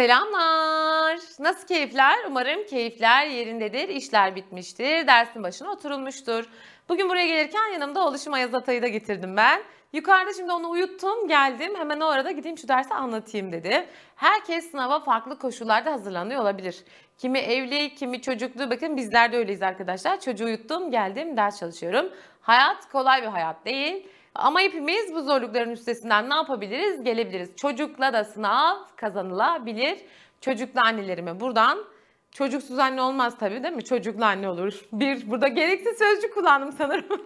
Selamlar. Nasıl keyifler? Umarım keyifler yerindedir, işler bitmiştir, dersin başına oturulmuştur. Bugün buraya gelirken yanımda oluşum Ayaz Atay'ı da getirdim ben. Yukarıda şimdi onu uyuttum, geldim. Hemen o arada gideyim şu dersi anlatayım dedi. Herkes sınava farklı koşullarda hazırlanıyor olabilir. Kimi evli, kimi çocuklu. Bakın bizler de öyleyiz arkadaşlar. Çocuğu uyuttum, geldim, ders çalışıyorum. Hayat kolay bir hayat değil. Ama hepimiz bu zorlukların üstesinden ne yapabiliriz? Gelebiliriz. Çocukla da sınav kazanılabilir. Çocuklu annelerime buradan Çocuksuz anne olmaz tabii değil mi? Çocuklu anne olur. Bir, burada gereksiz sözcük kullandım sanırım.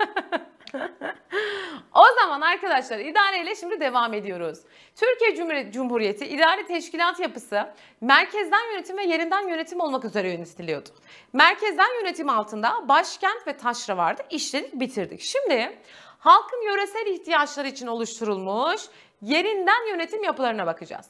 o zaman arkadaşlar idareyle şimdi devam ediyoruz. Türkiye Cumhuriyeti idari teşkilat yapısı merkezden yönetim ve yerinden yönetim olmak üzere yönetiliyordu. Merkezden yönetim altında başkent ve taşra vardı. İşledik bitirdik. Şimdi halkın yöresel ihtiyaçları için oluşturulmuş yerinden yönetim yapılarına bakacağız.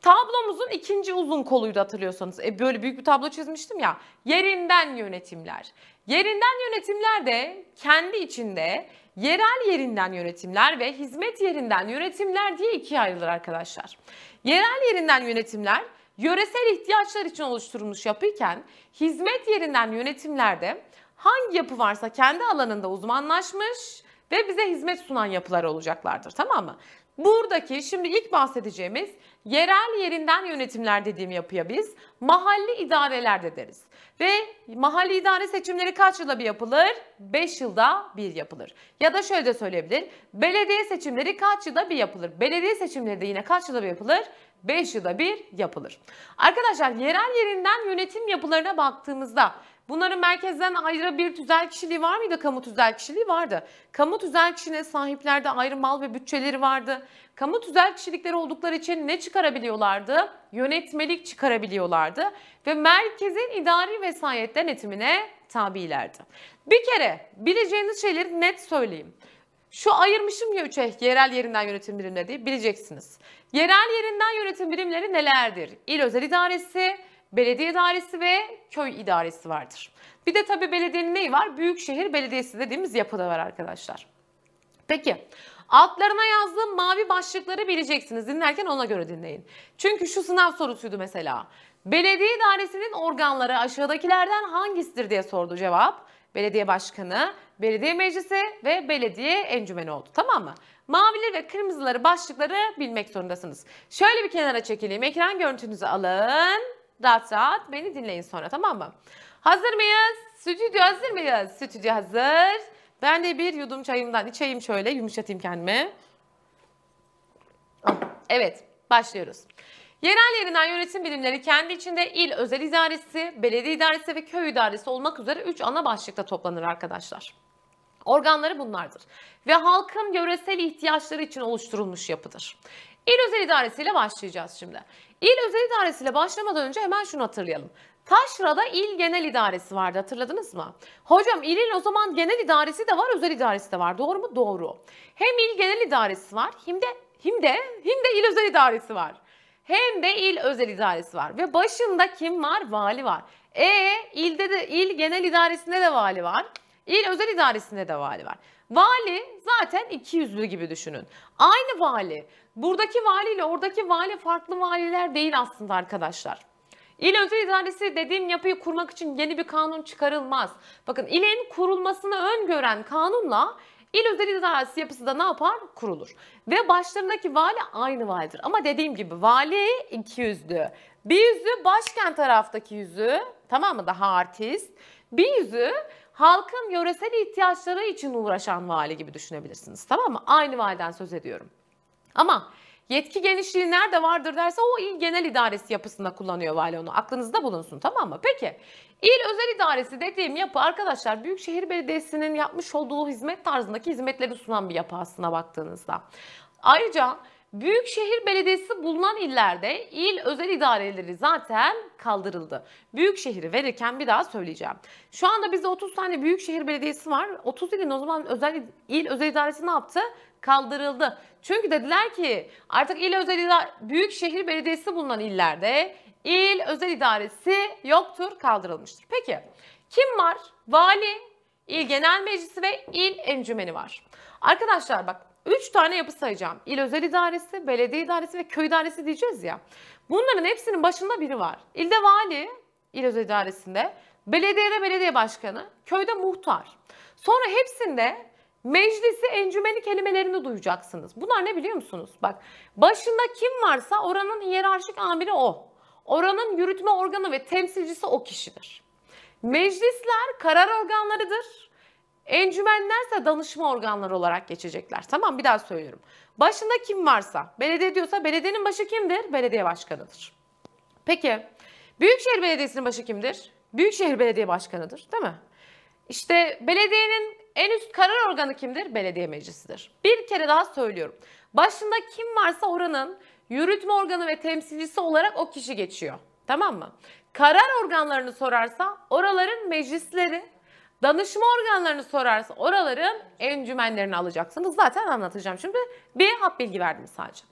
Tablomuzun ikinci uzun koluydu hatırlıyorsanız. E böyle büyük bir tablo çizmiştim ya. Yerinden yönetimler. Yerinden yönetimler de kendi içinde yerel yerinden yönetimler ve hizmet yerinden yönetimler diye ikiye ayrılır arkadaşlar. Yerel yerinden yönetimler yöresel ihtiyaçlar için oluşturulmuş yapıyken hizmet yerinden yönetimlerde hangi yapı varsa kendi alanında uzmanlaşmış ve bize hizmet sunan yapılar olacaklardır tamam mı? Buradaki şimdi ilk bahsedeceğimiz yerel yerinden yönetimler dediğim yapıya biz mahalli idareler de deriz. Ve mahalli idare seçimleri kaç yılda bir yapılır? 5 yılda bir yapılır. Ya da şöyle de söyleyebilir. Belediye seçimleri kaç yılda bir yapılır? Belediye seçimleri de yine kaç yılda bir yapılır? 5 yılda bir yapılır. Arkadaşlar yerel yerinden yönetim yapılarına baktığımızda Bunların merkezden ayrı bir tüzel kişiliği var mıydı? Kamu tüzel kişiliği vardı. Kamu tüzel kişiliğine sahiplerde ayrı mal ve bütçeleri vardı. Kamu tüzel kişilikleri oldukları için ne çıkarabiliyorlardı? Yönetmelik çıkarabiliyorlardı ve merkezin idari vesayet denetimine tabilerdi. Bir kere bileceğiniz şeyleri net söyleyeyim. Şu ayırmışım ya üçe yerel yerinden yönetim birimleri diye bileceksiniz. Yerel yerinden yönetim birimleri nelerdir? İl özel idaresi, belediye idaresi ve köy idaresi vardır. Bir de tabii belediyenin neyi var? Büyükşehir Belediyesi dediğimiz yapıda var arkadaşlar. Peki altlarına yazdığım mavi başlıkları bileceksiniz. Dinlerken ona göre dinleyin. Çünkü şu sınav sorusuydu mesela. Belediye idaresinin organları aşağıdakilerden hangisidir diye sordu cevap. Belediye başkanı, belediye meclisi ve belediye encümeni oldu. Tamam mı? Mavileri ve kırmızıları başlıkları bilmek zorundasınız. Şöyle bir kenara çekileyim. Ekran görüntünüzü alın. Rahat rahat beni dinleyin sonra tamam mı? Hazır mıyız? Stüdyo hazır mıyız? Stüdyo hazır. Ben de bir yudum çayımdan içeyim şöyle yumuşatayım kendimi. Evet başlıyoruz. Yerel yerinden yönetim birimleri kendi içinde il özel idaresi, belediye idaresi ve köy idaresi olmak üzere 3 ana başlıkta toplanır arkadaşlar. Organları bunlardır ve halkın yöresel ihtiyaçları için oluşturulmuş yapıdır. İl özel idaresiyle başlayacağız şimdi. İl özel idaresiyle başlamadan önce hemen şunu hatırlayalım. Taşra'da il genel idaresi vardı hatırladınız mı? Hocam ilin o zaman genel idaresi de var özel idaresi de var doğru mu? Doğru. Hem il genel idaresi var hem de hem de hem de il özel idaresi var. Hem de il özel idaresi var ve başında kim var? Vali var. E ilde de il genel idaresinde de vali var. İl özel idaresinde de vali var. Vali zaten iki yüzlü gibi düşünün. Aynı vali. Buradaki vali ile oradaki vali farklı valiler değil aslında arkadaşlar. İl özel idaresi dediğim yapıyı kurmak için yeni bir kanun çıkarılmaz. Bakın ilin kurulmasını öngören kanunla il özel idaresi yapısı da ne yapar? Kurulur. Ve başlarındaki vali aynı validir. Ama dediğim gibi vali iki yüzlü. Bir yüzü başkent taraftaki yüzü tamam mı daha artist. Bir yüzü halkın yöresel ihtiyaçları için uğraşan vali gibi düşünebilirsiniz. Tamam mı? Aynı validen söz ediyorum. Ama yetki genişliği nerede vardır derse o il genel idaresi yapısında kullanıyor vali onu. Aklınızda bulunsun tamam mı? Peki il özel idaresi dediğim yapı arkadaşlar Büyükşehir Belediyesi'nin yapmış olduğu hizmet tarzındaki hizmetleri sunan bir yapı aslına baktığınızda. Ayrıca Büyükşehir Belediyesi bulunan illerde il özel idareleri zaten kaldırıldı. Büyükşehir'i verirken bir daha söyleyeceğim. Şu anda bizde 30 tane Büyükşehir Belediyesi var. 30 ilin o zaman özel il özel idaresi ne yaptı? Kaldırıldı. Çünkü dediler ki artık il özel idare, Büyükşehir Belediyesi bulunan illerde il özel idaresi yoktur, kaldırılmıştır. Peki kim var? Vali, il genel meclisi ve il encümeni var. Arkadaşlar bak 3 tane yapı sayacağım. İl özel idaresi, belediye idaresi ve köy idaresi diyeceğiz ya. Bunların hepsinin başında biri var. İlde vali, il özel idaresinde, belediyede belediye başkanı, köyde muhtar. Sonra hepsinde meclisi encümeni kelimelerini duyacaksınız. Bunlar ne biliyor musunuz? Bak başında kim varsa oranın hiyerarşik amiri o. Oranın yürütme organı ve temsilcisi o kişidir. Meclisler karar organlarıdır. Encümenlerse danışma organları olarak geçecekler. Tamam bir daha söylüyorum. Başında kim varsa, belediye diyorsa belediyenin başı kimdir? Belediye başkanıdır. Peki Büyükşehir Belediyesi'nin başı kimdir? Büyükşehir Belediye Başkanı'dır değil mi? İşte belediyenin en üst karar organı kimdir? Belediye meclisidir. Bir kere daha söylüyorum. Başında kim varsa oranın yürütme organı ve temsilcisi olarak o kişi geçiyor. Tamam mı? Karar organlarını sorarsa oraların meclisleri, danışma organlarını sorarsa oraların encümenlerini alacaksınız. Zaten anlatacağım şimdi. Bir hap bilgi verdim sadece.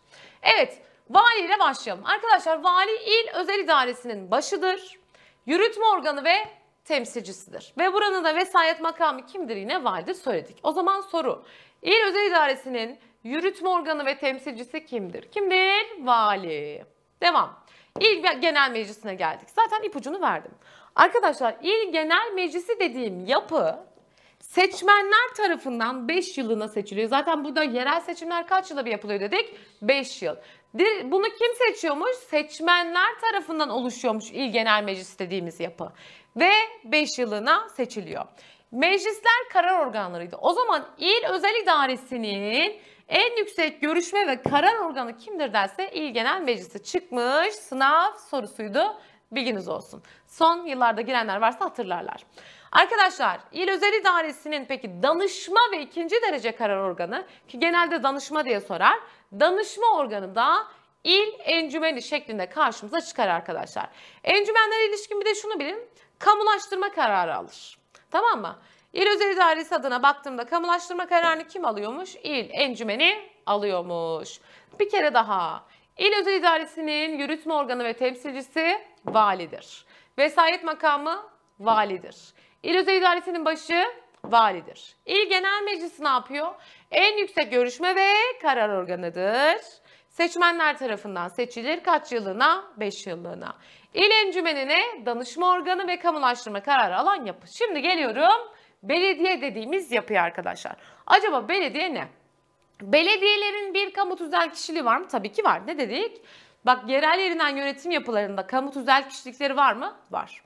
Evet, vali ile başlayalım. Arkadaşlar vali il özel idaresinin başıdır. Yürütme organı ve temsilcisidir. Ve buranın da vesayet makamı kimdir yine validir söyledik. O zaman soru. İl özel idaresinin yürütme organı ve temsilcisi kimdir? Kimdir? Vali. Devam. İl Genel Meclisi'ne geldik. Zaten ipucunu verdim. Arkadaşlar İl Genel Meclisi dediğim yapı seçmenler tarafından 5 yılına seçiliyor. Zaten burada yerel seçimler kaç yılda bir yapılıyor dedik? 5 yıl. Bunu kim seçiyormuş? Seçmenler tarafından oluşuyormuş İl Genel Meclisi dediğimiz yapı. Ve 5 yılına seçiliyor. Meclisler karar organlarıydı. O zaman İl Özel İdaresi'nin en yüksek görüşme ve karar organı kimdir derse İl Genel Meclisi çıkmış sınav sorusuydu. Bilginiz olsun. Son yıllarda girenler varsa hatırlarlar. Arkadaşlar İl Özel İdaresi'nin peki danışma ve ikinci derece karar organı ki genelde danışma diye sorar. Danışma organı da il encümeni şeklinde karşımıza çıkar arkadaşlar. Encümenlere ilişkin bir de şunu bilin. Kamulaştırma kararı alır. Tamam mı? İl Özel İdaresi adına baktığımda kamulaştırma kararını kim alıyormuş? İl encümeni alıyormuş. Bir kere daha. İl Özel İdaresi'nin yürütme organı ve temsilcisi validir. Vesayet makamı validir. İl Özel İdaresi'nin başı validir. İl Genel Meclisi ne yapıyor? En yüksek görüşme ve karar organıdır. Seçmenler tarafından seçilir. Kaç yıllığına? 5 yıllığına. İl encümenine danışma organı ve kamulaştırma kararı alan yapı. Şimdi geliyorum belediye dediğimiz yapıya arkadaşlar. Acaba belediye ne? Belediyelerin bir kamu tüzel kişiliği var mı? Tabii ki var. Ne dedik? Bak yerel yerinden yönetim yapılarında kamu tüzel kişilikleri var mı? Var.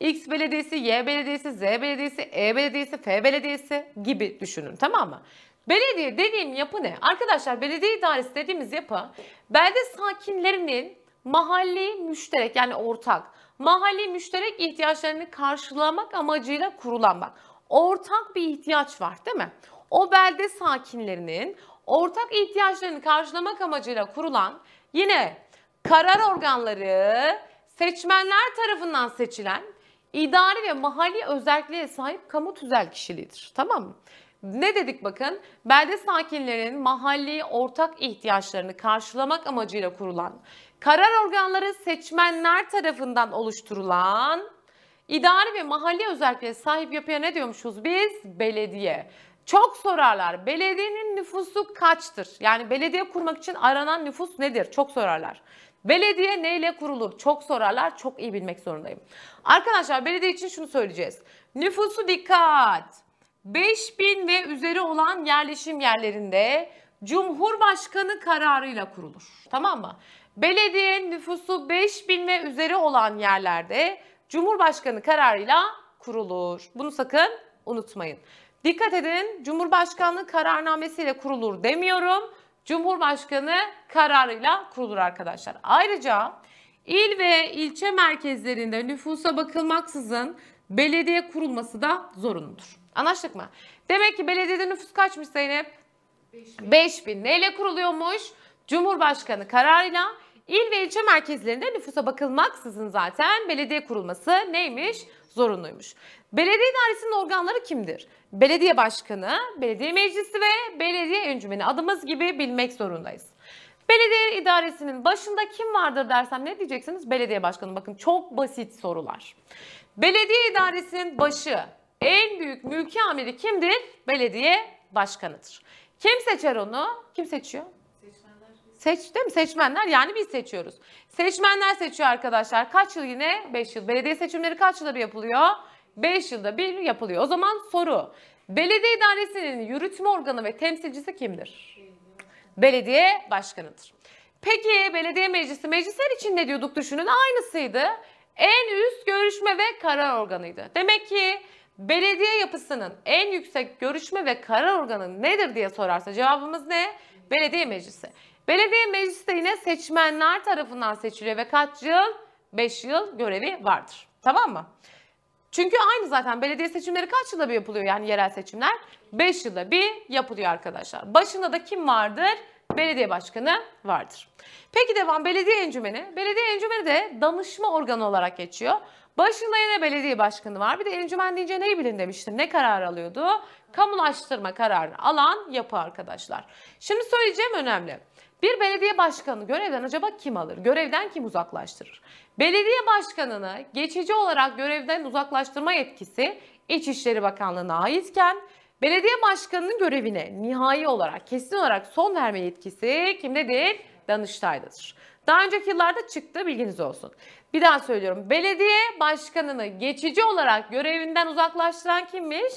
X belediyesi, Y belediyesi, Z belediyesi, E belediyesi, F belediyesi gibi düşünün tamam mı? Belediye dediğim yapı ne? Arkadaşlar belediye idaresi dediğimiz yapı belde sakinlerinin mahalli müşterek yani ortak mahalli müşterek ihtiyaçlarını karşılamak amacıyla kurulan bak ortak bir ihtiyaç var değil mi? O belde sakinlerinin ortak ihtiyaçlarını karşılamak amacıyla kurulan yine karar organları seçmenler tarafından seçilen idari ve mahalli özelliğe sahip kamu tüzel kişiliğidir. Tamam mı? Ne dedik bakın? Belde sakinlerin mahalli ortak ihtiyaçlarını karşılamak amacıyla kurulan, karar organları seçmenler tarafından oluşturulan, idari ve mahalli özelliğe sahip yapıya ne diyormuşuz biz? Belediye. Çok sorarlar. Belediyenin nüfusu kaçtır? Yani belediye kurmak için aranan nüfus nedir? Çok sorarlar. Belediye neyle kurulur? Çok sorarlar. Çok iyi bilmek zorundayım. Arkadaşlar belediye için şunu söyleyeceğiz. Nüfusu dikkat. 5000 ve üzeri olan yerleşim yerlerinde Cumhurbaşkanı kararıyla kurulur. Tamam mı? Belediye nüfusu 5000 ve üzeri olan yerlerde Cumhurbaşkanı kararıyla kurulur. Bunu sakın unutmayın. Dikkat edin Cumhurbaşkanlığı kararnamesiyle kurulur demiyorum. Cumhurbaşkanı kararıyla kurulur arkadaşlar. Ayrıca il ve ilçe merkezlerinde nüfusa bakılmaksızın belediye kurulması da zorunludur. Anlaştık mı? Demek ki belediyede nüfus kaçmış Zeynep? 5000. 5000. Neyle kuruluyormuş? Cumhurbaşkanı kararıyla il ve ilçe merkezlerinde nüfusa bakılmaksızın zaten belediye kurulması neymiş? Zorunluymuş. Belediye idaresinin organları kimdir? Belediye başkanı, belediye meclisi ve belediye encümeni adımız gibi bilmek zorundayız. Belediye idaresinin başında kim vardır dersem ne diyeceksiniz? Belediye başkanı. Bakın çok basit sorular. Belediye idaresinin başı en büyük mülki amiri kimdir? Belediye başkanıdır. Kim seçer onu? Kim seçiyor? Seç değil mi? Seçmenler yani biz seçiyoruz. Seçmenler seçiyor arkadaşlar. Kaç yıl yine? 5 yıl. Belediye seçimleri kaç yılda bir yapılıyor? 5 yılda bir yapılıyor. O zaman soru. Belediye idaresinin yürütme organı ve temsilcisi kimdir? Belediye başkanıdır. Peki belediye meclisi, meclisler için ne diyorduk düşünün aynısıydı. En üst görüşme ve karar organıydı. Demek ki belediye yapısının en yüksek görüşme ve karar organı nedir diye sorarsa cevabımız ne? Belediye meclisi. Belediye meclisi de yine seçmenler tarafından seçiliyor ve kaç yıl? 5 yıl görevi vardır. Tamam mı? Çünkü aynı zaten belediye seçimleri kaç yılda bir yapılıyor yani yerel seçimler? 5 yılda bir yapılıyor arkadaşlar. Başında da kim vardır? Belediye başkanı vardır. Peki devam belediye encümeni. Belediye encümeni de danışma organı olarak geçiyor. Başında yine belediye başkanı var. Bir de encümen deyince neyi bilin demiştim. Ne karar alıyordu? Kamulaştırma kararını alan yapı arkadaşlar. Şimdi söyleyeceğim önemli. Bir belediye başkanı görevden acaba kim alır? Görevden kim uzaklaştırır? Belediye başkanını geçici olarak görevden uzaklaştırma yetkisi İçişleri Bakanlığı'na aitken belediye başkanının görevine nihai olarak kesin olarak son verme yetkisi kimdedir? Danıştay'dadır. Daha önceki yıllarda çıktı bilginiz olsun. Bir daha söylüyorum. Belediye başkanını geçici olarak görevinden uzaklaştıran kimmiş?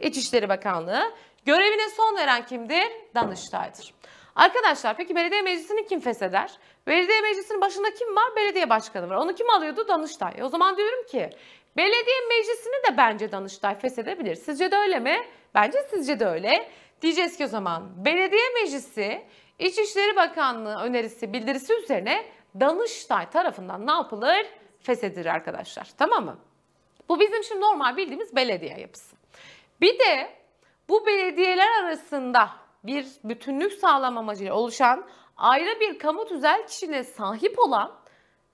İçişleri Bakanlığı. Görevine son veren kimdir? Danıştay'dır. Arkadaşlar peki belediye meclisini kim fesheder? Belediye meclisinin başında kim var? Belediye başkanı var. Onu kim alıyordu? Danıştay. O zaman diyorum ki belediye meclisini de bence Danıştay feshedebilir. Sizce de öyle mi? Bence sizce de öyle. Diyeceğiz ki o zaman belediye meclisi İçişleri Bakanlığı önerisi bildirisi üzerine Danıştay tarafından ne yapılır? Feshedilir arkadaşlar. Tamam mı? Bu bizim şimdi normal bildiğimiz belediye yapısı. Bir de bu belediyeler arasında bir bütünlük sağlam amacıyla oluşan ayrı bir kamu tüzel kişiliğe sahip olan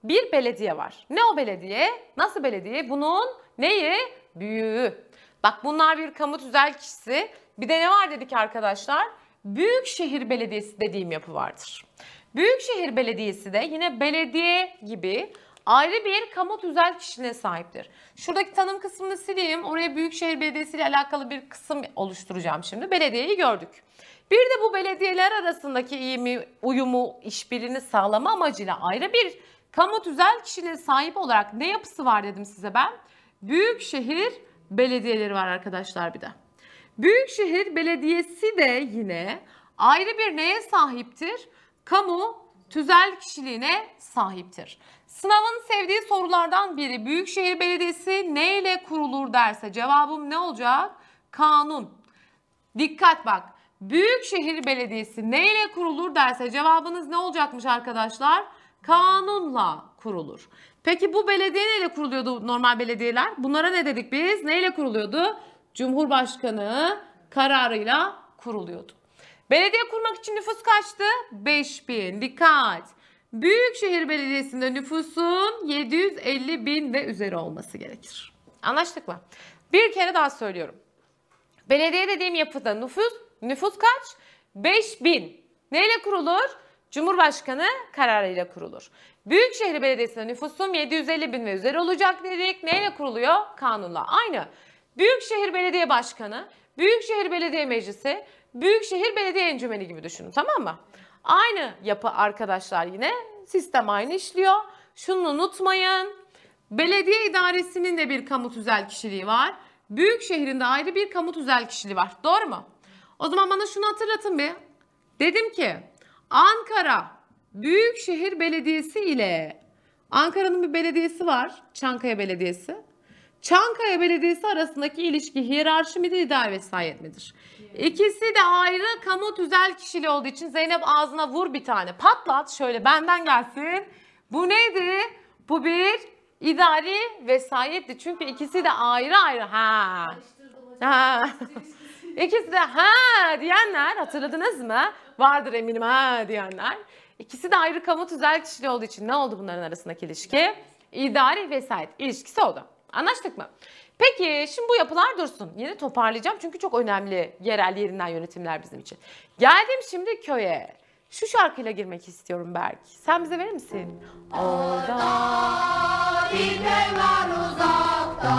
bir belediye var. Ne o belediye? Nasıl belediye? Bunun neyi? Büyüğü. Bak bunlar bir kamu tüzel kişisi. Bir de ne var dedik arkadaşlar? Büyükşehir Belediyesi dediğim yapı vardır. Büyükşehir Belediyesi de yine belediye gibi ayrı bir kamu tüzel kişiliğine sahiptir. Şuradaki tanım kısmını sileyim. Oraya Büyükşehir Belediyesi ile alakalı bir kısım oluşturacağım şimdi. Belediyeyi gördük. Bir de bu belediyeler arasındaki iyimi, uyumu, işbirliğini sağlama amacıyla ayrı bir kamu tüzel kişiliğe sahip olarak ne yapısı var dedim size ben. Büyükşehir belediyeleri var arkadaşlar bir de. Büyükşehir Belediyesi de yine ayrı bir neye sahiptir? Kamu tüzel kişiliğine sahiptir. Sınavın sevdiği sorulardan biri Büyükşehir Belediyesi ne ile kurulur derse cevabım ne olacak? Kanun. Dikkat bak. Büyükşehir Belediyesi ne ile kurulur derse cevabınız ne olacakmış arkadaşlar? Kanunla kurulur. Peki bu belediye neyle kuruluyordu normal belediyeler? Bunlara ne dedik biz? Neyle kuruluyordu? Cumhurbaşkanı kararıyla kuruluyordu. Belediye kurmak için nüfus kaçtı? 5000. Dikkat. Büyükşehir Belediyesi'nde nüfusun 750 bin ve üzeri olması gerekir. Anlaştık mı? Bir kere daha söylüyorum. Belediye dediğim yapıda nüfus nüfus kaç? 5000. Neyle kurulur? Cumhurbaşkanı kararıyla kurulur. Büyükşehir Belediyesi'nde nüfusun 750 bin ve üzeri olacak dedik. Neyle kuruluyor? Kanunla. Aynı. Büyükşehir Belediye Başkanı, Büyükşehir Belediye Meclisi, Büyükşehir Belediye Encümeni gibi düşünün tamam mı? Aynı yapı arkadaşlar yine. Sistem aynı işliyor. Şunu unutmayın. Belediye idaresinin de bir kamu tüzel kişiliği var. Büyükşehir'in de ayrı bir kamu tüzel kişiliği var. Doğru mu? O zaman bana şunu hatırlatın bir. Dedim ki Ankara Büyükşehir Belediyesi ile Ankara'nın bir belediyesi var. Çankaya Belediyesi. Çankaya Belediyesi arasındaki ilişki hiyerarşi midir, idare vesayet midir? İkisi de ayrı kamu tüzel kişiliği olduğu için Zeynep ağzına vur bir tane. Patlat şöyle benden gelsin. Bu neydi? Bu bir idari vesayetti. Çünkü ikisi de ayrı ayrı. Ha. Ha. İkisi de ha diyenler hatırladınız mı? Vardır eminim ha diyenler. İkisi de ayrı kamu tüzel kişiliği olduğu için ne oldu bunların arasındaki ilişki? İdari vesayet ilişkisi oldu. Anlaştık mı? Peki şimdi bu yapılar dursun. Yine toparlayacağım çünkü çok önemli yerel yerinden yönetimler bizim için. Geldim şimdi köye. Şu şarkıyla girmek istiyorum Berk. Sen bize verir misin? Orada bir var uzakta.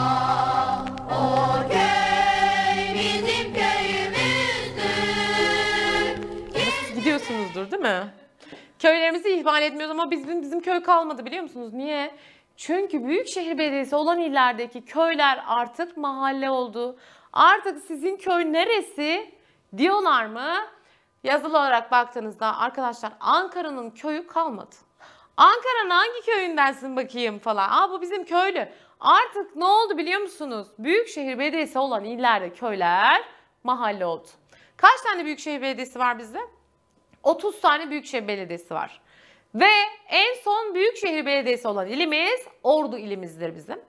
O köy değil mi? Köylerimizi ihmal etmiyoruz ama bizim, bizim köy kalmadı biliyor musunuz? Niye? Çünkü büyükşehir belediyesi olan illerdeki köyler artık mahalle oldu. Artık sizin köy neresi diyorlar mı? Yazılı olarak baktığınızda arkadaşlar Ankara'nın köyü kalmadı. Ankara'nın hangi köyündensin bakayım falan. Aa bu bizim köylü. Artık ne oldu biliyor musunuz? Büyükşehir belediyesi olan illerde köyler mahalle oldu. Kaç tane büyükşehir belediyesi var bizde? 30 tane büyükşehir belediyesi var. Ve en son büyükşehir belediyesi olan ilimiz Ordu ilimizdir bizim.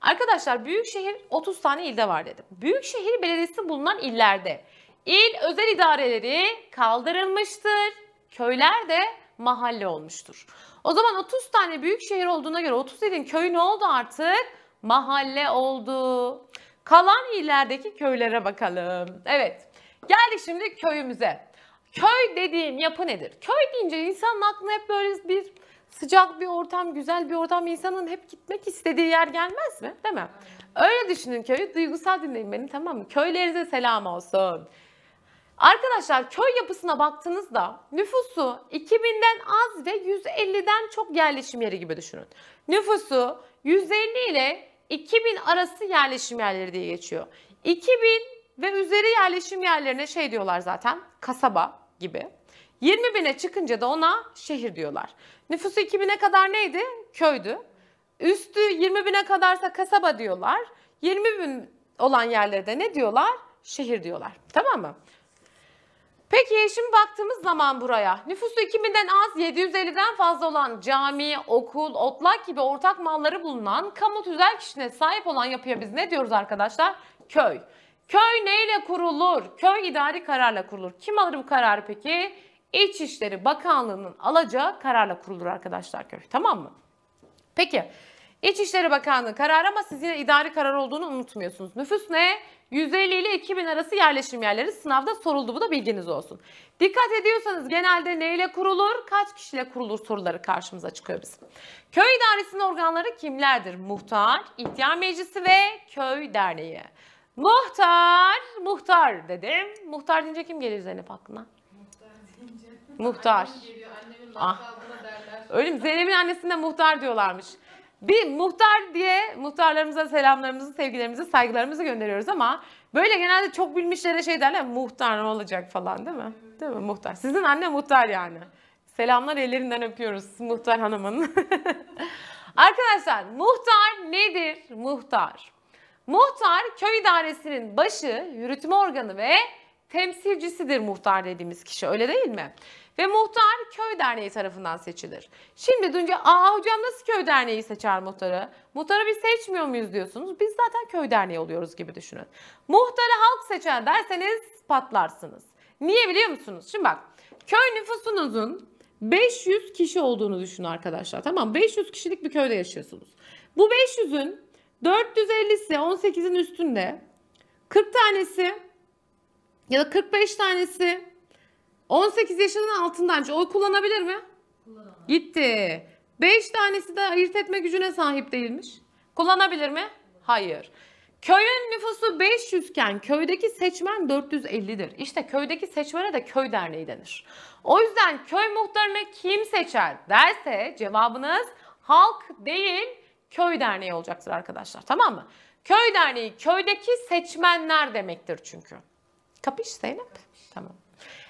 Arkadaşlar büyükşehir 30 tane ilde var dedim. Büyükşehir belediyesi bulunan illerde il özel idareleri kaldırılmıştır. Köyler de mahalle olmuştur. O zaman 30 tane büyük şehir olduğuna göre 30 ilin köyü ne oldu artık? Mahalle oldu. Kalan illerdeki köylere bakalım. Evet. Geldik şimdi köyümüze. Köy dediğin yapı nedir? Köy deyince insanın aklına hep böyle bir sıcak bir ortam, güzel bir ortam, insanın hep gitmek istediği yer gelmez mi? Değil mi? Öyle düşünün köyü. Duygusal dinleyin beni tamam mı? Köylerinize selam olsun. Arkadaşlar köy yapısına baktığınızda nüfusu 2000'den az ve 150'den çok yerleşim yeri gibi düşünün. Nüfusu 150 ile 2000 arası yerleşim yerleri diye geçiyor. 2000 ve üzeri yerleşim yerlerine şey diyorlar zaten kasaba gibi. 20 bine çıkınca da ona şehir diyorlar. Nüfusu 2000'e kadar neydi? Köydü. Üstü 20 bine kadarsa kasaba diyorlar. 20 bin olan yerlere de ne diyorlar? Şehir diyorlar. Tamam mı? Peki şimdi baktığımız zaman buraya nüfusu 2000'den az 750'den fazla olan cami, okul, otlak gibi ortak malları bulunan kamu tüzel kişiliğine sahip olan yapıya biz ne diyoruz arkadaşlar? Köy. Köy neyle kurulur? Köy idari kararla kurulur. Kim alır bu kararı peki? İçişleri Bakanlığı'nın alacağı kararla kurulur arkadaşlar köy. Tamam mı? Peki İçişleri Bakanlığı kararı ama siz yine idari karar olduğunu unutmuyorsunuz. Nüfus ne? 150 ile 2000 arası yerleşim yerleri sınavda soruldu. Bu da bilginiz olsun. Dikkat ediyorsanız genelde neyle kurulur, kaç kişiyle kurulur soruları karşımıza çıkıyor bizim. Köy idaresinin organları kimlerdir? Muhtar, ihtiyar meclisi ve köy derneği. Muhtar, muhtar dedim. Muhtar deyince kim gelir Zeynep aklına? Muhtar. Ah. Öyle mi? Zeynep'in annesine muhtar diyorlarmış. Bir muhtar diye muhtarlarımıza selamlarımızı, sevgilerimizi, saygılarımızı gönderiyoruz ama böyle genelde çok bilmişlere şey derler muhtar ne olacak falan değil mi? Değil mi muhtar? Sizin anne muhtar yani. Selamlar ellerinden öpüyoruz muhtar hanımın. Arkadaşlar muhtar nedir? Muhtar. Muhtar köy idaresinin başı, yürütme organı ve temsilcisidir muhtar dediğimiz kişi öyle değil mi? Ve muhtar köy derneği tarafından seçilir. Şimdi dünce aa hocam nasıl köy derneği seçer muhtarı? Muhtarı biz seçmiyor muyuz diyorsunuz. Biz zaten köy derneği oluyoruz gibi düşünün. Muhtarı halk seçer derseniz patlarsınız. Niye biliyor musunuz? Şimdi bak köy nüfusunuzun 500 kişi olduğunu düşünün arkadaşlar. Tamam 500 kişilik bir köyde yaşıyorsunuz. Bu 500'ün 450'si 18'in üstünde 40 tanesi ya da 45 tanesi 18 yaşının altından oy kullanabilir mi? Kullanamaz. Gitti. 5 tanesi de ayırt etme gücüne sahip değilmiş. Kullanabilir mi? Hayır. Köyün nüfusu 500 iken köydeki seçmen 450'dir. İşte köydeki seçmene de köy derneği denir. O yüzden köy muhtarını kim seçer derse cevabınız halk değil köy derneği olacaktır arkadaşlar. Tamam mı? Köy derneği köydeki seçmenler demektir çünkü. Kapış Zeynep? Tamam.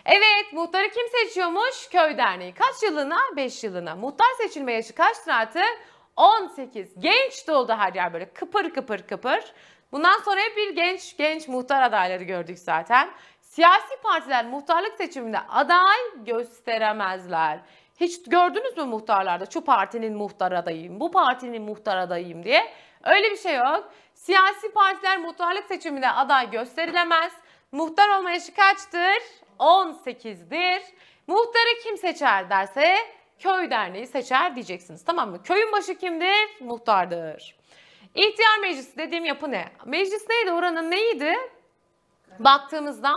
Evet muhtarı kim seçiyormuş? Köy derneği. Kaç yılına? 5 yılına. Muhtar seçilme yaşı kaçtır artık? 18. Genç doldu her yer böyle kıpır kıpır kıpır. Bundan sonra hep bir genç genç muhtar adayları gördük zaten. Siyasi partiler muhtarlık seçiminde aday gösteremezler. Hiç gördünüz mü muhtarlarda şu partinin muhtar adayıyım, bu partinin muhtar adayıyım diye? Öyle bir şey yok. Siyasi partiler muhtarlık seçiminde aday gösterilemez. Muhtar olma yaşı kaçtır? 18'dir. Muhtarı kim seçer derse köy derneği seçer diyeceksiniz. Tamam mı? Köyün başı kimdir? Muhtardır. İhtiyar meclisi dediğim yapı ne? Meclis neydi? Oranın neydi? Baktığımızda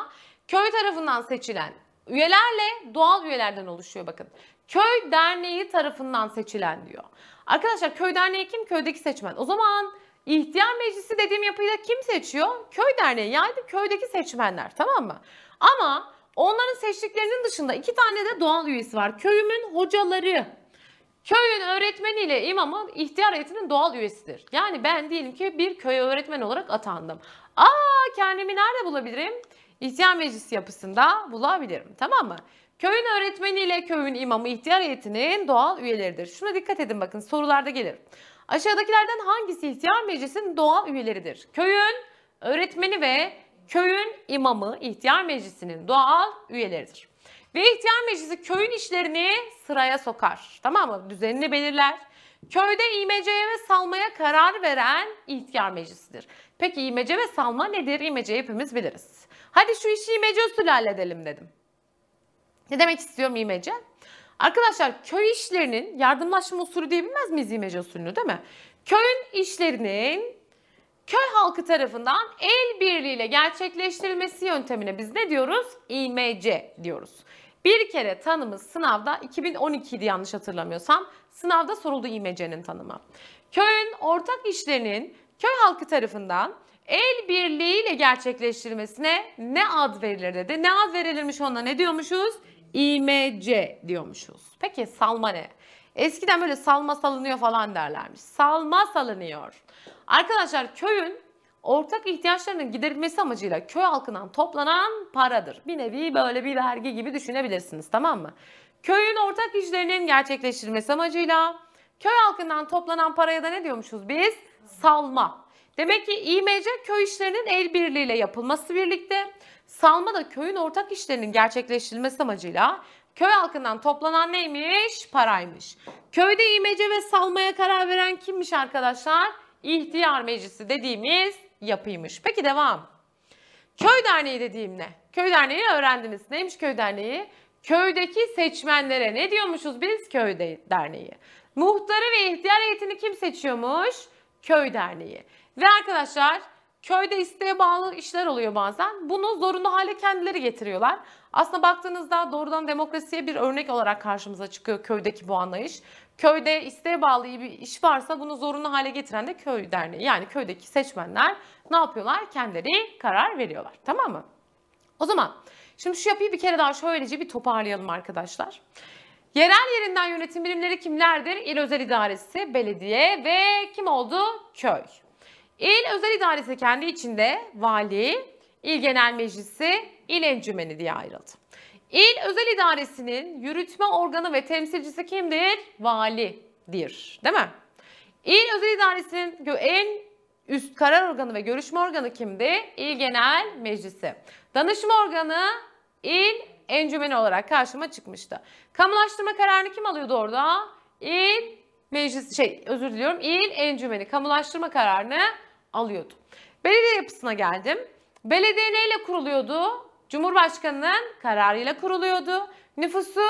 köy tarafından seçilen üyelerle doğal üyelerden oluşuyor bakın. Köy derneği tarafından seçilen diyor. Arkadaşlar köy derneği kim? Köydeki seçmen. O zaman ihtiyar meclisi dediğim yapıyı da kim seçiyor? Köy derneği yani köydeki seçmenler tamam mı? Ama Onların seçtiklerinin dışında iki tane de doğal üyesi var. Köyümün hocaları. Köyün öğretmeniyle imamı ihtiyar heyetinin doğal üyesidir. Yani ben diyelim ki bir köy öğretmen olarak atandım. Aa kendimi nerede bulabilirim? İhtiyar meclisi yapısında bulabilirim. Tamam mı? Köyün öğretmeniyle köyün imamı ihtiyar heyetinin doğal üyeleridir. Şuna dikkat edin bakın sorularda gelir. Aşağıdakilerden hangisi ihtiyar meclisinin doğal üyeleridir? Köyün öğretmeni ve köyün imamı ihtiyar meclisinin doğal üyeleridir. Ve ihtiyar meclisi köyün işlerini sıraya sokar. Tamam mı? Düzenini belirler. Köyde imeceye ve salmaya karar veren ihtiyar meclisidir. Peki imece ve salma nedir? İmece hepimiz biliriz. Hadi şu işi imece usulü halledelim dedim. Ne demek istiyorum imece? Arkadaşlar köy işlerinin yardımlaşma usulü diyebilmez miyiz imece usulünü değil mi? Köyün işlerinin köy halkı tarafından el birliğiyle gerçekleştirilmesi yöntemine biz ne diyoruz? İMC diyoruz. Bir kere tanımı sınavda 2012'ydi yanlış hatırlamıyorsam. Sınavda soruldu İMC'nin tanımı. Köyün ortak işlerinin köy halkı tarafından el birliğiyle gerçekleştirilmesine ne ad verilir dedi. Ne ad verilirmiş ona ne diyormuşuz? İMC diyormuşuz. Peki salma ne? Eskiden böyle salma salınıyor falan derlermiş. Salma salınıyor. Arkadaşlar köyün ortak ihtiyaçlarının giderilmesi amacıyla köy halkından toplanan paradır. Bir nevi böyle bir vergi gibi düşünebilirsiniz tamam mı? Köyün ortak işlerinin gerçekleştirilmesi amacıyla köy halkından toplanan paraya da ne diyormuşuz biz? Salma. Demek ki İMC köy işlerinin el birliğiyle yapılması birlikte salma da köyün ortak işlerinin gerçekleştirilmesi amacıyla köy halkından toplanan neymiş? Paraymış. Köyde İMC ve salmaya karar veren kimmiş arkadaşlar? İhtiyar meclisi dediğimiz yapıymış. Peki devam. Köy derneği dediğim ne? Köy derneği öğrendiniz. Neymiş köy derneği? Köydeki seçmenlere ne diyormuşuz biz? Köy derneği. Muhtarı ve ihtiyar heyetini kim seçiyormuş? Köy derneği. Ve arkadaşlar köyde isteğe bağlı işler oluyor bazen. Bunu zorunlu hale kendileri getiriyorlar. Aslında baktığınızda doğrudan demokrasiye bir örnek olarak karşımıza çıkıyor köydeki bu anlayış. Köyde isteğe bağlı bir iş varsa bunu zorunlu hale getiren de köy derneği. Yani köydeki seçmenler ne yapıyorlar? Kendileri karar veriyorlar. Tamam mı? O zaman şimdi şu yapıyı bir kere daha şöylece bir toparlayalım arkadaşlar. Yerel yerinden yönetim birimleri kimlerdir? İl Özel İdaresi, belediye ve kim oldu? Köy. İl Özel İdaresi kendi içinde vali, il genel meclisi, il encümeni diye ayrıldı. İl Özel İdaresi'nin yürütme organı ve temsilcisi kimdir? Validir. Değil mi? İl Özel İdaresi'nin en üst karar organı ve görüşme organı kimdi? İl Genel Meclisi. Danışma organı il encümeni olarak karşıma çıkmıştı. Kamulaştırma kararını kim alıyordu orada? İl meclis şey özür diliyorum. İl encümeni kamulaştırma kararını alıyordu. Belediye yapısına geldim. Belediye neyle kuruluyordu? Cumhurbaşkanının kararıyla kuruluyordu. Nüfusu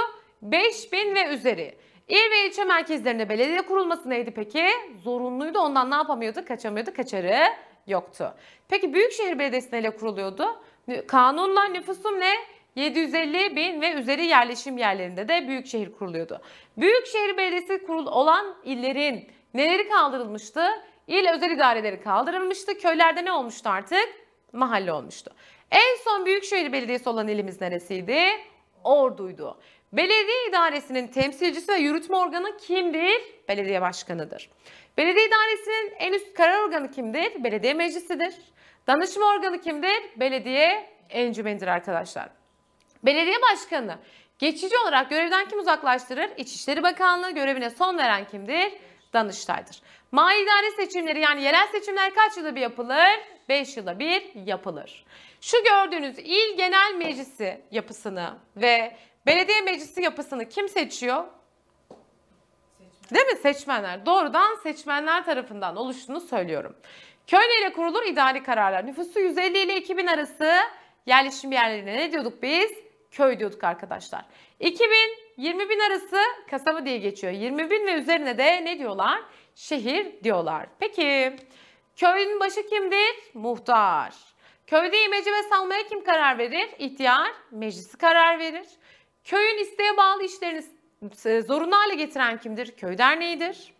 5000 ve üzeri. İl ve ilçe merkezlerinde belediye kurulması neydi peki? Zorunluydu. Ondan ne yapamıyordu? Kaçamıyordu. Kaçarı yoktu. Peki Büyükşehir Belediyesi neyle kuruluyordu? Kanunla nüfusum ne? 750 bin ve üzeri yerleşim yerlerinde de büyükşehir kuruluyordu. Büyükşehir Belediyesi kurul olan illerin neleri kaldırılmıştı? İl özel idareleri kaldırılmıştı. Köylerde ne olmuştu artık? Mahalle olmuştu. En son Büyükşehir Belediyesi olan ilimiz neresiydi? Ordu'ydu. Belediye idaresinin temsilcisi ve yürütme organı kimdir? Belediye başkanıdır. Belediye idaresinin en üst karar organı kimdir? Belediye meclisidir. Danışma organı kimdir? Belediye encümenidir arkadaşlar. Belediye başkanı geçici olarak görevden kim uzaklaştırır? İçişleri Bakanlığı görevine son veren kimdir? Danıştay'dır. Mali idare seçimleri yani yerel seçimler kaç yılda bir yapılır? 5 yılda bir yapılır. Şu gördüğünüz il genel meclisi yapısını ve belediye meclisi yapısını kim seçiyor? Değil mi? Seçmenler. Doğrudan seçmenler tarafından oluştuğunu söylüyorum. Köy ile kurulur idari kararlar. Nüfusu 150 ile 2000 arası yerleşim yerlerine ne diyorduk biz? Köy diyorduk arkadaşlar. 2000 20 bin arası kasaba diye geçiyor. 20 bin ve üzerine de ne diyorlar? Şehir diyorlar. Peki köyün başı kimdir? Muhtar. Köyde imece ve salmaya kim karar verir? İhtiyar meclisi karar verir. Köyün isteğe bağlı işlerini zorunlu hale getiren kimdir? Köy derneğidir.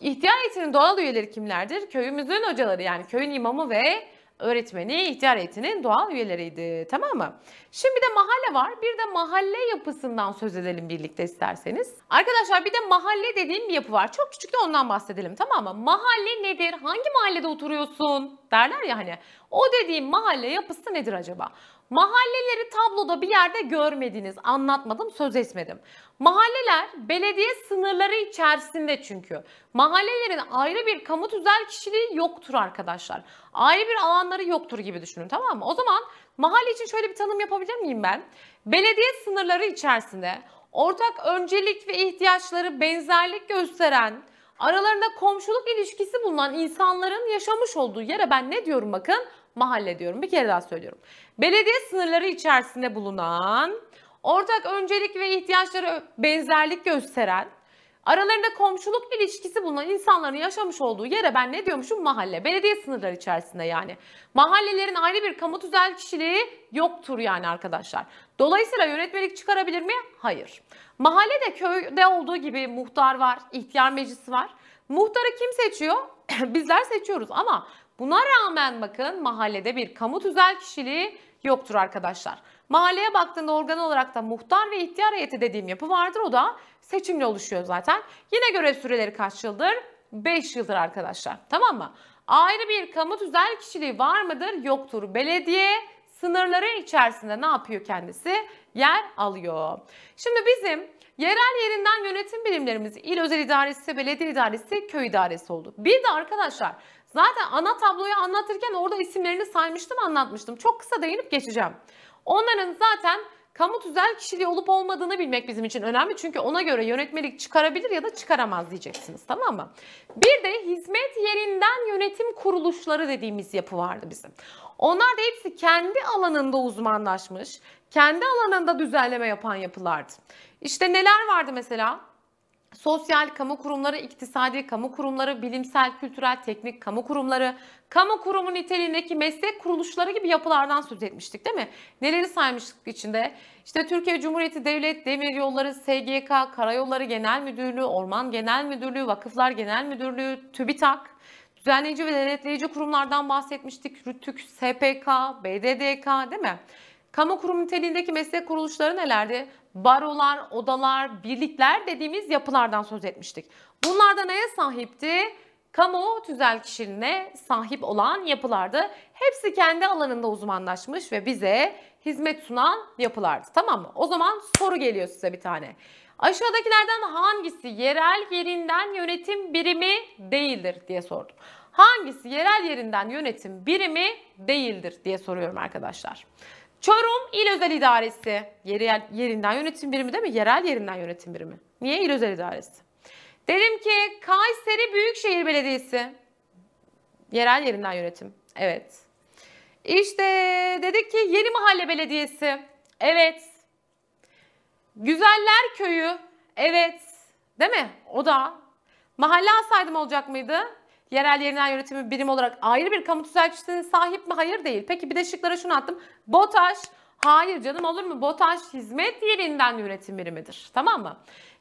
İhtiyar heyetinin doğal üyeleri kimlerdir? Köyümüzün hocaları yani köyün imamı ve öğretmeni, ihtiyar heyetinin doğal üyeleriydi. Tamam mı? Şimdi de mahalle var. Bir de mahalle yapısından söz edelim birlikte isterseniz. Arkadaşlar bir de mahalle dediğim bir yapı var. Çok küçük de ondan bahsedelim tamam mı? Mahalle nedir? Hangi mahallede oturuyorsun? Derler ya hani. O dediğim mahalle yapısı nedir acaba? Mahalleleri tabloda bir yerde görmediniz, anlatmadım, söz etmedim. Mahalleler belediye sınırları içerisinde çünkü. Mahallelerin ayrı bir kamu tüzel kişiliği yoktur arkadaşlar. Ayrı bir alanları yoktur gibi düşünün tamam mı? O zaman mahalle için şöyle bir tanım yapabilir miyim ben? Belediye sınırları içerisinde ortak öncelik ve ihtiyaçları benzerlik gösteren, aralarında komşuluk ilişkisi bulunan insanların yaşamış olduğu yere ben ne diyorum bakın? Mahalle diyorum. Bir kere daha söylüyorum. Belediye sınırları içerisinde bulunan, ortak öncelik ve ihtiyaçları benzerlik gösteren, aralarında komşuluk ilişkisi bulunan insanların yaşamış olduğu yere ben ne diyormuşum? Mahalle. Belediye sınırları içerisinde yani. Mahallelerin ayrı bir kamu tüzel kişiliği yoktur yani arkadaşlar. Dolayısıyla yönetmelik çıkarabilir mi? Hayır. Mahallede köyde olduğu gibi muhtar var, ihtiyar meclisi var. Muhtarı kim seçiyor? Bizler seçiyoruz ama buna rağmen bakın mahallede bir kamu tüzel kişiliği yoktur arkadaşlar. Mahalleye baktığında organ olarak da muhtar ve ihtiyar heyeti dediğim yapı vardır. O da seçimle oluşuyor zaten. Yine görev süreleri kaç yıldır? 5 yıldır arkadaşlar. Tamam mı? Ayrı bir kamu tüzel kişiliği var mıdır? Yoktur. Belediye sınırları içerisinde ne yapıyor kendisi? Yer alıyor. Şimdi bizim yerel yerinden yönetim birimlerimiz il özel idaresi, belediye idaresi, köy idaresi oldu. Bir de arkadaşlar zaten ana tabloyu anlatırken orada isimlerini saymıştım anlatmıştım. Çok kısa değinip geçeceğim. Onların zaten kamu tüzel kişiliği olup olmadığını bilmek bizim için önemli. Çünkü ona göre yönetmelik çıkarabilir ya da çıkaramaz diyeceksiniz tamam mı? Bir de hizmet yerinden yönetim kuruluşları dediğimiz yapı vardı bizim. Onlar da hepsi kendi alanında uzmanlaşmış, kendi alanında düzenleme yapan yapılardı. İşte neler vardı mesela? Sosyal kamu kurumları, iktisadi kamu kurumları, bilimsel, kültürel, teknik kamu kurumları, kamu kurumu niteliğindeki meslek kuruluşları gibi yapılardan söz etmiştik değil mi? Neleri saymıştık içinde? İşte Türkiye Cumhuriyeti Devlet Demir Yolları, SGK, Karayolları Genel Müdürlüğü, Orman Genel Müdürlüğü, Vakıflar Genel Müdürlüğü, TÜBİTAK, düzenleyici ve denetleyici kurumlardan bahsetmiştik. RÜTÜK, SPK, BDDK değil mi? Kamu kurum niteliğindeki meslek kuruluşları nelerdi? Barolar, odalar, birlikler dediğimiz yapılardan söz etmiştik. Bunlar da neye sahipti? Kamu tüzel kişiliğine sahip olan yapılardı. Hepsi kendi alanında uzmanlaşmış ve bize hizmet sunan yapılardı. Tamam mı? O zaman soru geliyor size bir tane. Aşağıdakilerden hangisi yerel yerinden yönetim birimi değildir diye sordum. Hangisi yerel yerinden yönetim birimi değildir diye soruyorum arkadaşlar. Çorum İl Özel İdaresi. Yerel, yerinden yönetim birimi değil mi? Yerel yerinden yönetim birimi. Niye İl Özel İdaresi? Dedim ki Kayseri Büyükşehir Belediyesi. Yerel yerinden yönetim. Evet. İşte dedik ki Yeni Mahalle Belediyesi. Evet. Güzeller Köyü. Evet. Değil mi? O da. Mahalle alsaydım olacak mıydı? Yerel yerinden yönetimi birim olarak ayrı bir kamu tüzel kişiliğine sahip mi? Hayır değil. Peki bir de şıklara şunu attım. BOTAŞ, hayır canım olur mu? BOTAŞ hizmet yerinden yönetim birimidir. Tamam mı?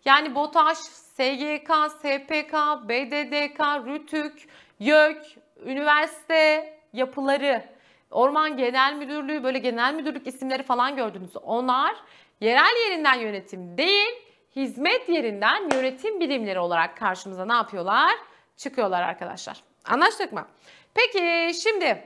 Yani BOTAŞ, SGK, SPK, BDDK, RÜTÜK, YÖK, üniversite yapıları, Orman Genel Müdürlüğü böyle genel müdürlük isimleri falan gördünüz. Onlar yerel yerinden yönetim değil, hizmet yerinden yönetim birimleri olarak karşımıza ne yapıyorlar? Çıkıyorlar arkadaşlar. Anlaştık mı? Peki şimdi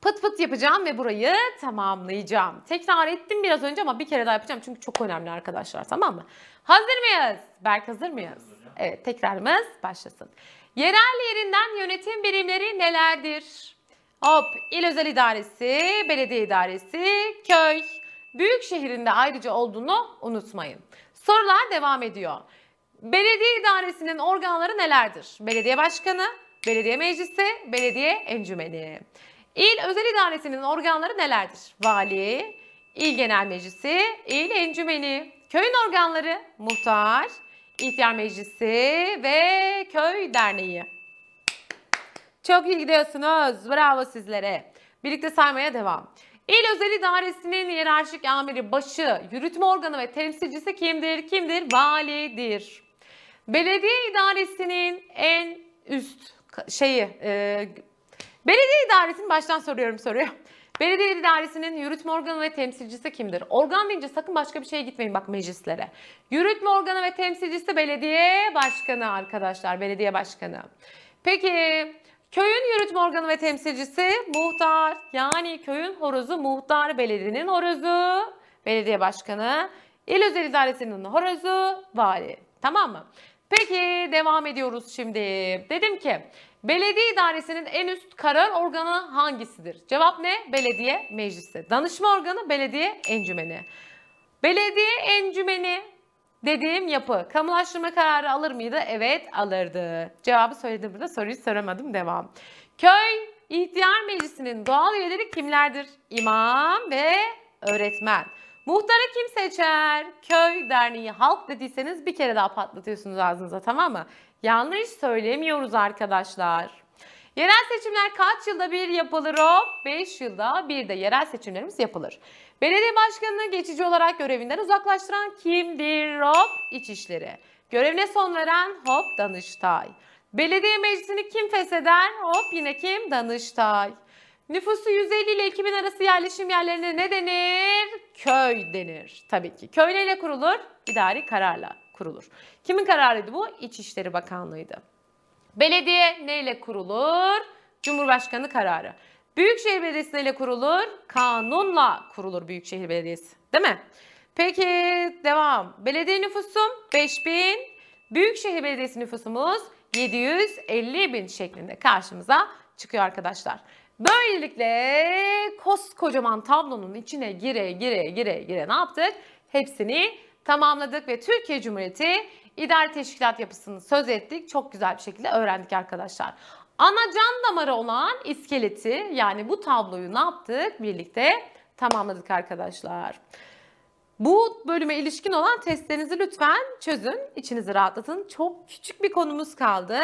pıt pıt yapacağım ve burayı tamamlayacağım. Tekrar ettim biraz önce ama bir kere daha yapacağım çünkü çok önemli arkadaşlar tamam mı? Hazır mıyız? Berk hazır mıyız? Evet tekrarımız başlasın. Yerel yerinden yönetim birimleri nelerdir? Hop il özel idaresi, belediye idaresi, köy, büyük şehrinde ayrıca olduğunu unutmayın. Sorular devam ediyor. Belediye idaresinin organları nelerdir? Belediye başkanı, belediye meclisi, belediye encümeni. İl özel idaresinin organları nelerdir? Vali, il genel meclisi, il encümeni. Köyün organları muhtar, ihtiyar meclisi ve köy derneği. Çok iyi gidiyorsunuz. Bravo sizlere. Birlikte saymaya devam. İl özel idaresinin hiyerarşik amiri, başı, yürütme organı ve temsilcisi kimdir? Kimdir? Validir. Belediye idaresinin en üst şeyi e, Belediye idaresinin baştan soruyorum soruyor. Belediye idaresinin yürütme organı ve temsilcisi kimdir? Organ deyince sakın başka bir şeye gitmeyin bak meclislere. Yürütme organı ve temsilcisi belediye başkanı arkadaşlar. Belediye başkanı. Peki köyün yürütme organı ve temsilcisi muhtar. Yani köyün horozu muhtar, belediyenin horozu, belediye başkanı. İl özel idaresinin horozu, vali. Tamam mı? Peki devam ediyoruz şimdi. Dedim ki belediye idaresinin en üst karar organı hangisidir? Cevap ne? Belediye meclisi. Danışma organı belediye encümeni. Belediye encümeni dediğim yapı kamulaştırma kararı alır mıydı? Evet alırdı. Cevabı söyledim burada soruyu soramadım devam. Köy ihtiyar meclisinin doğal üyeleri kimlerdir? İmam ve öğretmen. Muhtarı kim seçer? Köy derneği halk dediyseniz bir kere daha patlatıyorsunuz ağzınıza tamam mı? Yanlış söylemiyoruz arkadaşlar. Yerel seçimler kaç yılda bir yapılır hop? 5 yılda bir de yerel seçimlerimiz yapılır. Belediye başkanını geçici olarak görevinden uzaklaştıran kimdir hop? İçişleri. Görevine son veren hop Danıştay. Belediye meclisini kim fesheder? Hop yine kim? Danıştay. Nüfusu 150 ile 2000 arası yerleşim yerlerine ne denir? Köy denir. Tabii ki. Köy neyle kurulur? İdari kararla kurulur. Kimin kararıydı bu? İçişleri Bakanlığı'ydı. Belediye neyle kurulur? Cumhurbaşkanı kararı. Büyükşehir Belediyesi neyle kurulur? Kanunla kurulur Büyükşehir Belediyesi. Değil mi? Peki devam. Belediye nüfusum 5000. Büyükşehir Belediyesi nüfusumuz 750 bin şeklinde karşımıza çıkıyor arkadaşlar. Böylelikle koskocaman tablonun içine gire gire gire gire ne yaptık? Hepsini tamamladık ve Türkiye Cumhuriyeti idari teşkilat yapısını söz ettik. Çok güzel bir şekilde öğrendik arkadaşlar. Ana can damarı olan iskeleti yani bu tabloyu ne yaptık? Birlikte tamamladık arkadaşlar. Bu bölüme ilişkin olan testlerinizi lütfen çözün, içinizi rahatlatın. Çok küçük bir konumuz kaldı.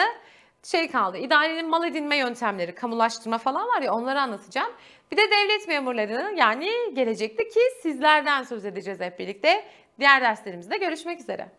Şey kaldı, idarenin mal edinme yöntemleri, kamulaştırma falan var ya onları anlatacağım. Bir de devlet memurları yani gelecekte ki sizlerden söz edeceğiz hep birlikte. Diğer derslerimizde görüşmek üzere.